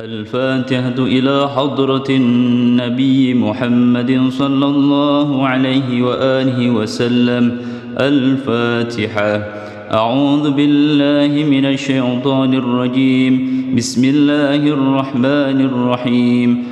الفاتحة إلى حضرة النبي محمد صلى الله عليه وآله وسلم. الفاتحة. أعوذ بالله من الشيطان الرجيم. بسم الله الرحمن الرحيم.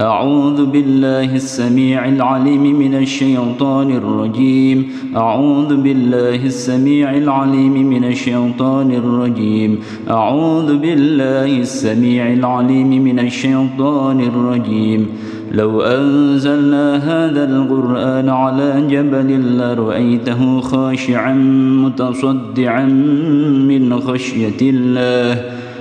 أعوذ بالله السميع العليم من الشيطان الرجيم. أعوذ بالله السميع العليم من الشيطان الرجيم. أعوذ بالله السميع العليم من الشيطان الرجيم. لو أنزلنا هذا القرآن على جبل لرأيته خاشعا متصدعا من خشية الله.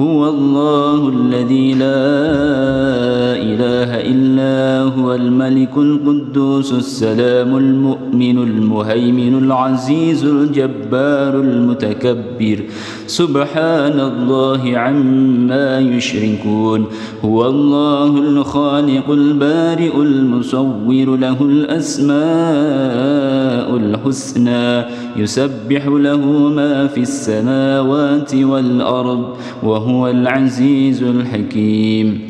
هو الله الذي لا إله إلا هو الملك القدوس السلام المؤمن المهيمن العزيز الجبار المتكبر. سبحان الله عما يشركون. هو الله الخالق البارئ المصور له الأسماء الحسنى. يسبح له ما في السماوات والأرض. وهو العزيز الحكيم.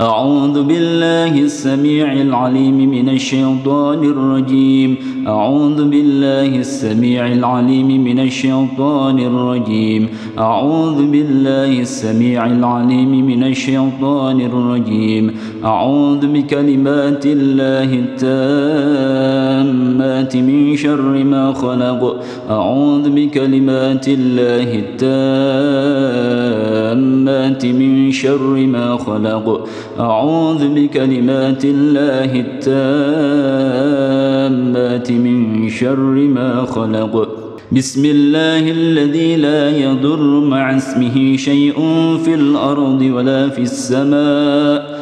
أعوذ بالله السميع العليم من الشيطان الرجيم. أعوذ بالله السميع العليم من الشيطان الرجيم. أعوذ بالله السميع العليم من الشيطان الرجيم. أعوذ بكلمات الله التامات من شر ما خلق. أعوذ بكلمات الله التامات من شر ما خلق. أعوذ بكلمات الله التامات من شر ما خلق. بسم الله الذي لا يضر مع اسمه شيء في الأرض ولا في السماء.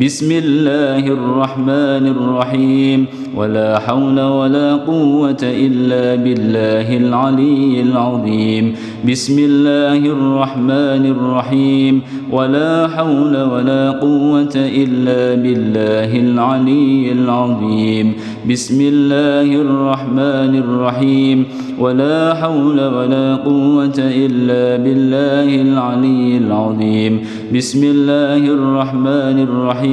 بسم الله الرحمن الرحيم. ولا حول ولا قوة إلا بالله العلي العظيم. بسم الله الرحمن الرحيم. ولا حول ولا قوة إلا بالله العلي العظيم. بسم الله الرحمن الرحيم. ولا حول ولا قوة إلا بالله العلي العظيم. بسم الله الرحمن الرحيم.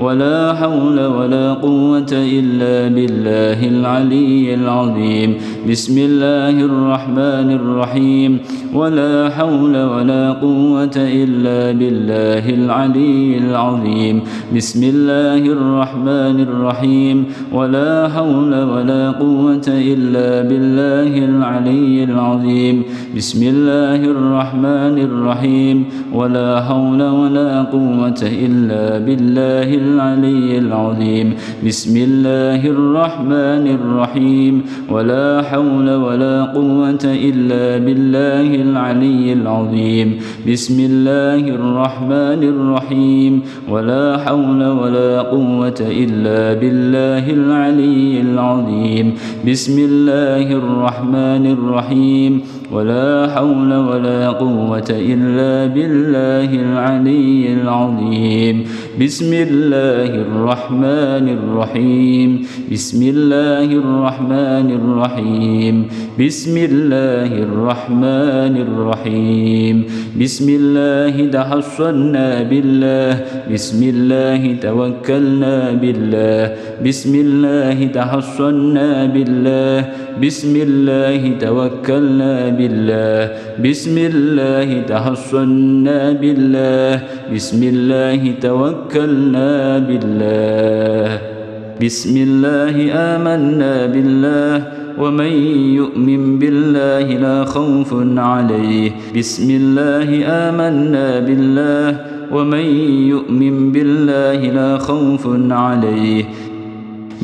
ولا حول ولا قوة إلا بالله العلي العظيم. بسم الله الرحمن الرحيم. ولا حول ولا قوة إلا بالله العلي العظيم. بسم الله الرحمن الرحيم. ولا حول ولا قوة إلا بالله العلي العظيم. بسم الله الرحمن الرحيم. ولا حول ولا قوة إلا بالله العلي العظيم. بسم الله الرحمن الرحيم. ولا حول ولا قوة إلا بالله العلي العظيم. بسم الله الرحمن الرحيم. ولا حول ولا قوة إلا بالله العلي العظيم. بسم الله الرحمن الرحيم. ولا حول ولا قوة إلا بالله العلي العظيم. بسم الله الرحمن الرحيم. بسم الله الرحمن الرحيم. بسم الله الرحمن الرحيم. بسم الله تحصنا بالله. بسم الله توكلنا بالله. بسم الله تحصنا بالله. بسم الله توكلنا بالله. بسم الله تحصنا بالله. بسم الله توكلنا بالله. بسم الله آمنا بالله. ومن يؤمن بالله لا خوف عليه. بسم الله آمنا بالله. ومن يؤمن بالله لا خوف عليه.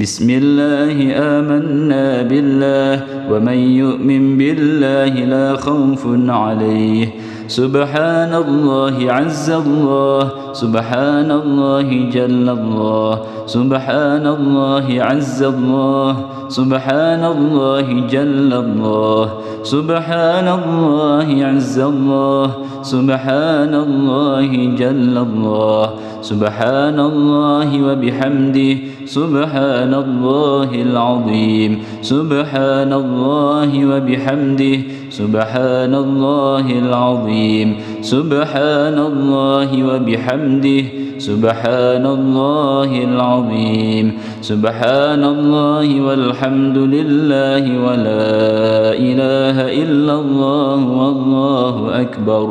بسم الله آمنا بالله. ومن يؤمن بالله لا خوف عليه. سبحان الله عز الله سبحان الله جل الله سبحان الله عز الله سبحان الله جل الله سبحان الله عز الله سبحان الله جل الله سبحان الله وبحمده سبحان الله العظيم سبحان الله وبحمده سبحان الله العظيم. سبحان الله وبحمده. سبحان الله العظيم. سبحان الله والحمد لله ولا إله إلا الله والله أكبر.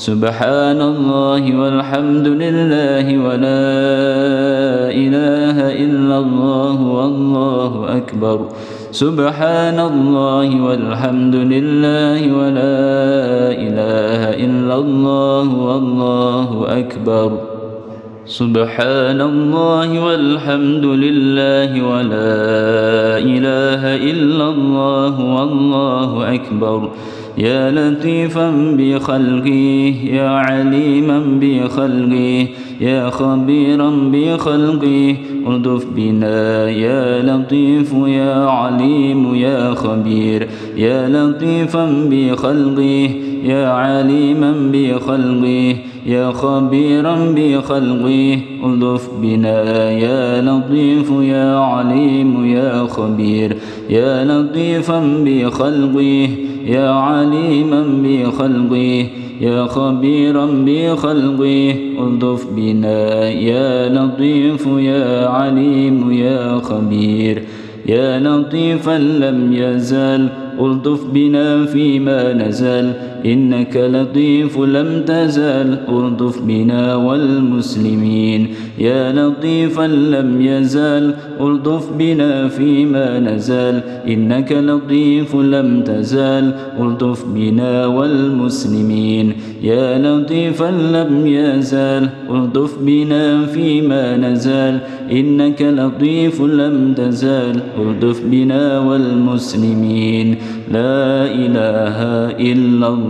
سبحان الله والحمد لله ولا إله إلا الله والله أكبر. سبحان الله والحمد لله ولا إله إلا الله والله أكبر. سبحان الله والحمد لله ولا إله إلا الله والله أكبر. يا لطيفا بخلقه يا عليما بخلقه يا خبيرا بخلقه أردف بنا يا لطيف يا عليم يا خبير يا لطيفا بخلقه يا عليما بخلقه يا خبيرا بخلقه الطف بنا يا لطيف يا عليم يا خبير يا لطيفا بخلقه يا عليما بخلقه يا خبيرا بخلقه. ألطف بنا يا لطيف يا عليم يا خبير. يا لطيفا لم يزل ألطف بنا فيما نزل. إنك لطيف لم تزل ألطف بنا والمسلمين. يا لطيفا لم يزال ألطف بنا فيما نزال. إنك لطيف لم تزال ألطف بنا والمسلمين. يا لطيفا لم يزال ألطف بنا فيما نزال. إنك لطيف لم تزال ألطف بنا والمسلمين. لا إله إلا الله.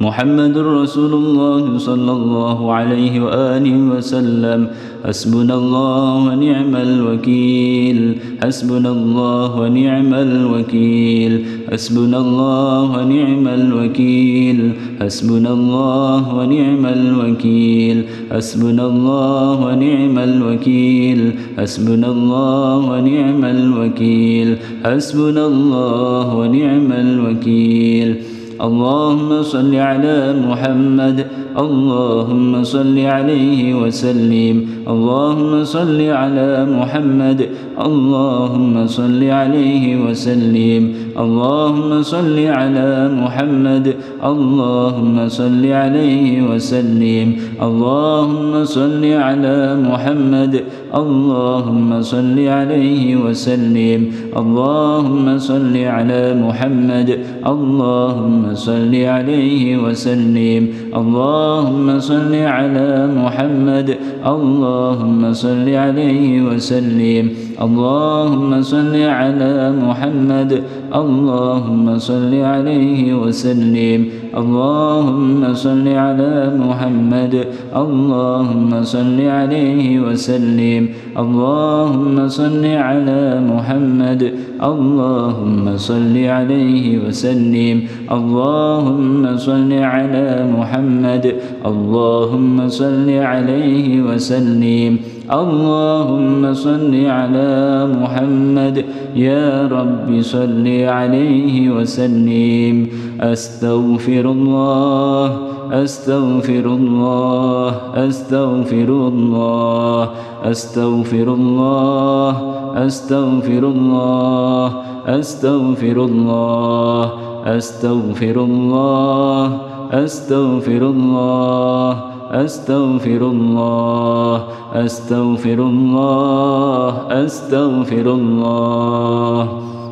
محمد رسول الله صلى الله عليه وآله وسلم. حسبنا الله ونعم الوكيل. حسبنا الله ونعم الوكيل. حسبنا الله ونعم الوكيل. حسبنا الله ونعم الوكيل. حسبنا الله ونعم الوكيل. حسبنا الله ونعم الوكيل. حسبنا الله ونعم الوكيل. اللهم صل على محمد. اللهم صل عليه وسلم. اللهم صل على محمد. اللهم صل عليه وسلم. اللهم صل على محمد. اللهم صل عليه وسلم. اللهم صل على محمد. اللهم صل عليه وسلم. اللهم صل على محمد. اللهم صل عليه وسلم. اللهم صل على محمد. اللهم صل عليه وسلم. اللهم صل على محمد. اللهم صل عليه وسلم. اللهم صل على محمد. اللهم صل عليه وسلم. اللهم صل على محمد. اللهم صل عليه وسلم. اللهم صل على محمد. اللهم صل عليه وسلم. اللهم صل على محمد. يا رب صل عليه وسلم. أستغفر الله أستغفر الله أستغفر الله أستغفر الله أستغفر الله أستغفر الله أستغفر الله أستغفر الله أستغفر الله أستغفر الله أستغفر الله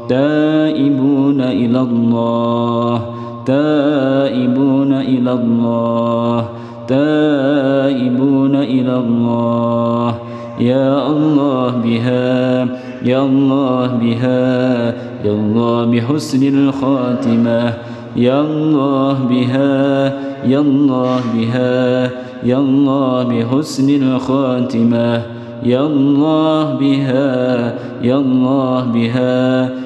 تائبون إلى الله تائبون إلى الله تائبون إلى الله. يا الله بها يا الله بها يا الله بحسن الخاتمة. يا الله بها يا الله بها يا الله بحسن الخاتمة. يا الله بها يا الله بها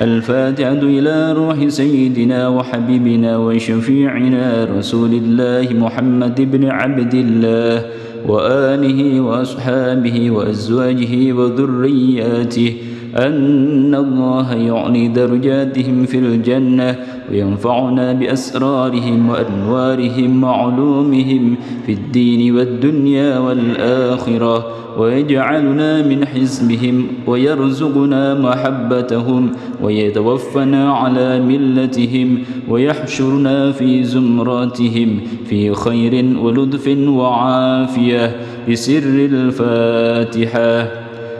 الفاتحة إلى روح سيدنا وحبيبنا وشفيعنا رسول الله محمد بن عبد الله وآله وأصحابه وأزواجه وذرياته أن الله يعلي درجاتهم في الجنة وينفعنا بأسرارهم وأنوارهم وعلومهم في الدين والدنيا والآخرة ويجعلنا من حزبهم ويرزقنا محبتهم ويتوفنا على ملتهم ويحشرنا في زمراتهم في خير ولطف وعافية بسر الفاتحة.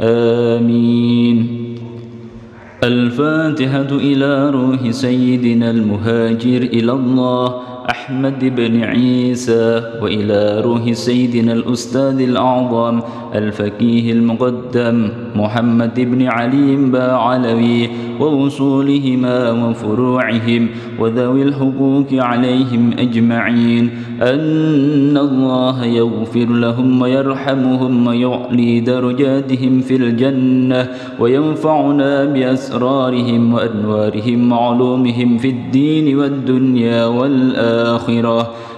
آمين. الفاتحة إلى روح سيدنا المهاجر إلى الله أحمد بن عيسى وإلى روح سيدنا الأستاذ الأعظم الفقيه المقدم محمد بن علي باعلوي ووصولهما وفروعهم وذوي الحقوق عليهم أجمعين. أن الله يغفر لهم ويرحمهم ويعلي درجاتهم في الجنة وينفعنا بأسرارهم وأنوارهم وعلومهم في الدين والدنيا والآخرة.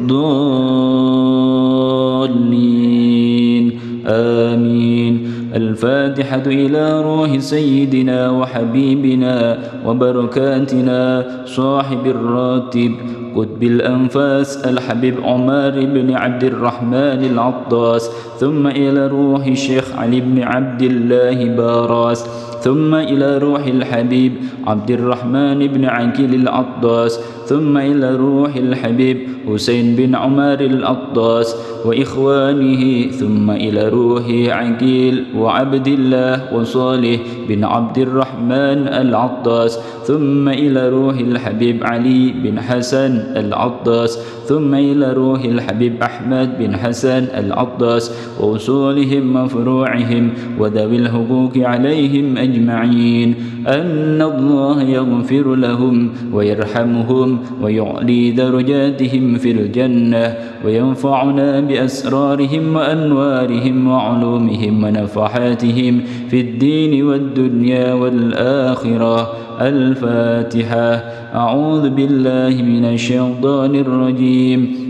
الضالين. آمين. الفاتحة إلى روح سيدنا وحبيبنا وبركاتنا صاحب الراتب. قطب الأنفاس الحبيب عمر بن عبد الرحمن العطاس. ثم إلى روح الشيخ علي بن عبد الله باراس. ثم إلى روح الحبيب عبد الرحمن بن عقيل العطاس. ثم إلى روح الحبيب حسين بن عمر العطاس وإخوانه ثم إلى روح عقيل وعبد الله وصالح بن عبد الرحمن العطاس ثم إلى روح الحبيب علي بن حسن العطاس ثم إلى روح الحبيب أحمد بن حسن العطاس ووصولهم وفروعهم وذوي الحقوق عليهم أجمعين. أن الله يغفر لهم ويرحمهم ويعلي درجاتهم في الجنة وينفعنا بأسرارهم وأنوارهم وعلومهم ونفحاتهم في الدين والدنيا والآخرة. الفاتحة. أعوذ بالله من الشيطان الرجيم.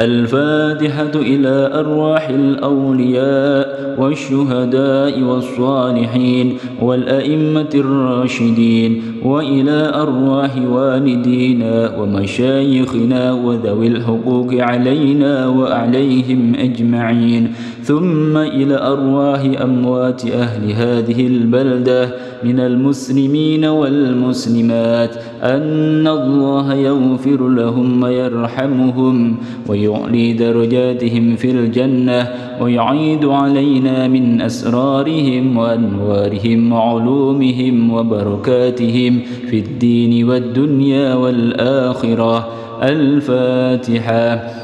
الفاتحة إلى أرواح الأولياء والشهداء والصالحين والأئمة الراشدين وإلى أرواح والدينا ومشايخنا وذوي الحقوق علينا وعليهم أجمعين. ثم إلى أرواح أموات أهل هذه البلدة من المسلمين والمسلمات. أن الله يغفر لهم ويرحمهم ويعلي درجاتهم في الجنة ويعيد علينا من أسرارهم وأنوارهم وعلومهم وبركاتهم في الدين والدنيا والآخرة. الفاتحة.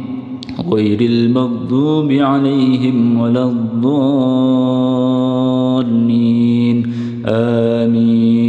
غير المغضوب عليهم ولا الضالين. آمين.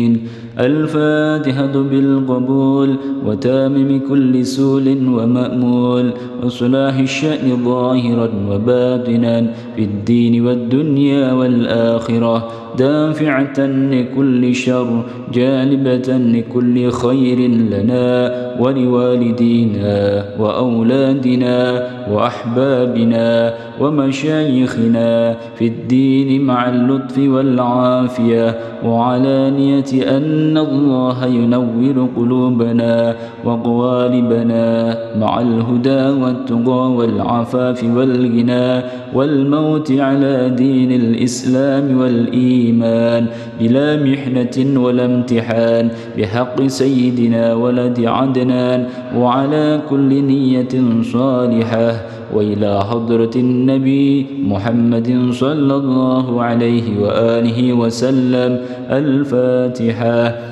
الفاتحة بالقبول وتامم كل سول ومأمول وصلاح الشأن ظاهرا وباطنا في الدين والدنيا والآخرة دافعة لكل شر جالبة لكل خير لنا ولوالدينا وأولادنا وأحبابنا. ومشايخنا في الدين مع اللطف والعافية وعلانية أن الله ينور قلوبنا وقوالبنا مع الهدى والتقى والعفاف والغنى والموت على دين الإسلام والإيمان بلا محنة ولا امتحان بحق سيدنا ولد عدنان وعلى كل نية صالحة وإلى حضرة النبي محمد صلى الله عليه وآله وسلم الفاتحة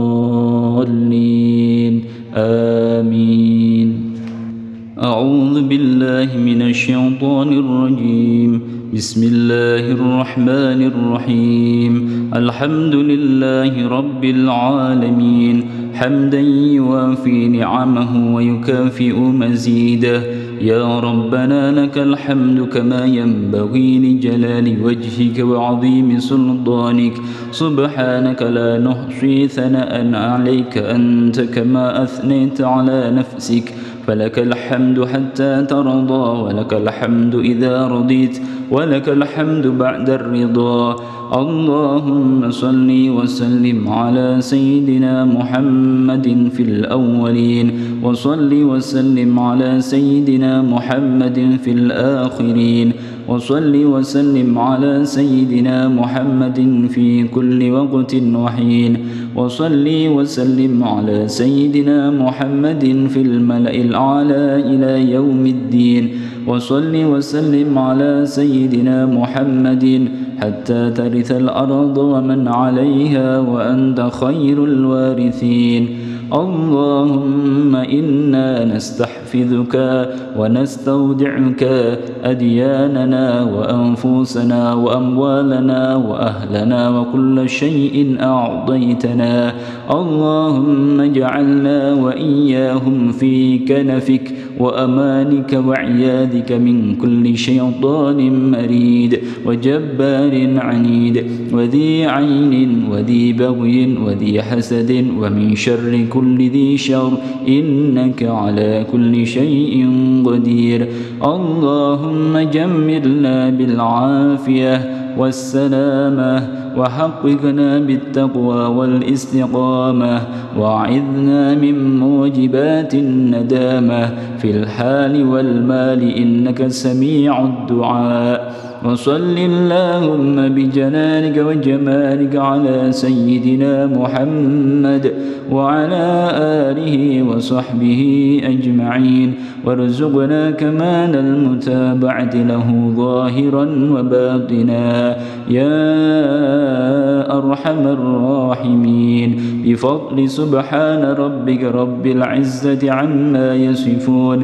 آمين. أعوذ بالله من الشيطان الرجيم. بسم الله الرحمن الرحيم. الحمد لله رب العالمين. حمدا يوافي نعمه ويكافئ مزيده. يا ربنا لك الحمد كما ينبغي لجلال وجهك وعظيم سلطانك. سبحانك لا نحصي ثناء عليك أنت كما أثنيت على نفسك. فلك الحمد حتى ترضى ولك الحمد إذا رضيت ولك الحمد بعد الرضا. اللهم صل وسلم على سيدنا محمد في الأولين وصل وسلم على سيدنا محمد في الآخرين. وصل وسلم على سيدنا محمد في كل وقت وحين. وصل وسلم على سيدنا محمد في الملأ الأعلى إلى يوم الدين. وصل وسلم على سيدنا محمد حتى ترث الأرض ومن عليها وأنت خير الوارثين. اللهم إنا نستحفظك ونستودعك أدياننا وأنفسنا وأموالنا وأهلنا وكل شيء أعطيتنا. اللهم اجعلنا وإياهم في كنفك وأمانك وعياذك من كل شيطان مريد وجبار عنيد وذي عين وذي بغي وذي حسد ومن شر كل ذي شر. إنك على كل شيء قدير. اللهم جملنا بالعافية والسلامة وحققنا بالتقوى والاستقامة وعذنا من موجبات الندامة. في الحال والمال إنك سميع الدعاء. وصل اللهم بجلالك وجمالك على سيدنا محمد وعلى آله وصحبه أجمعين. وارزقنا كمال المتابعة له ظاهرا وباطنا. يا أرحم الراحمين. بفضل سبحان ربك رب العزة عما يصفون.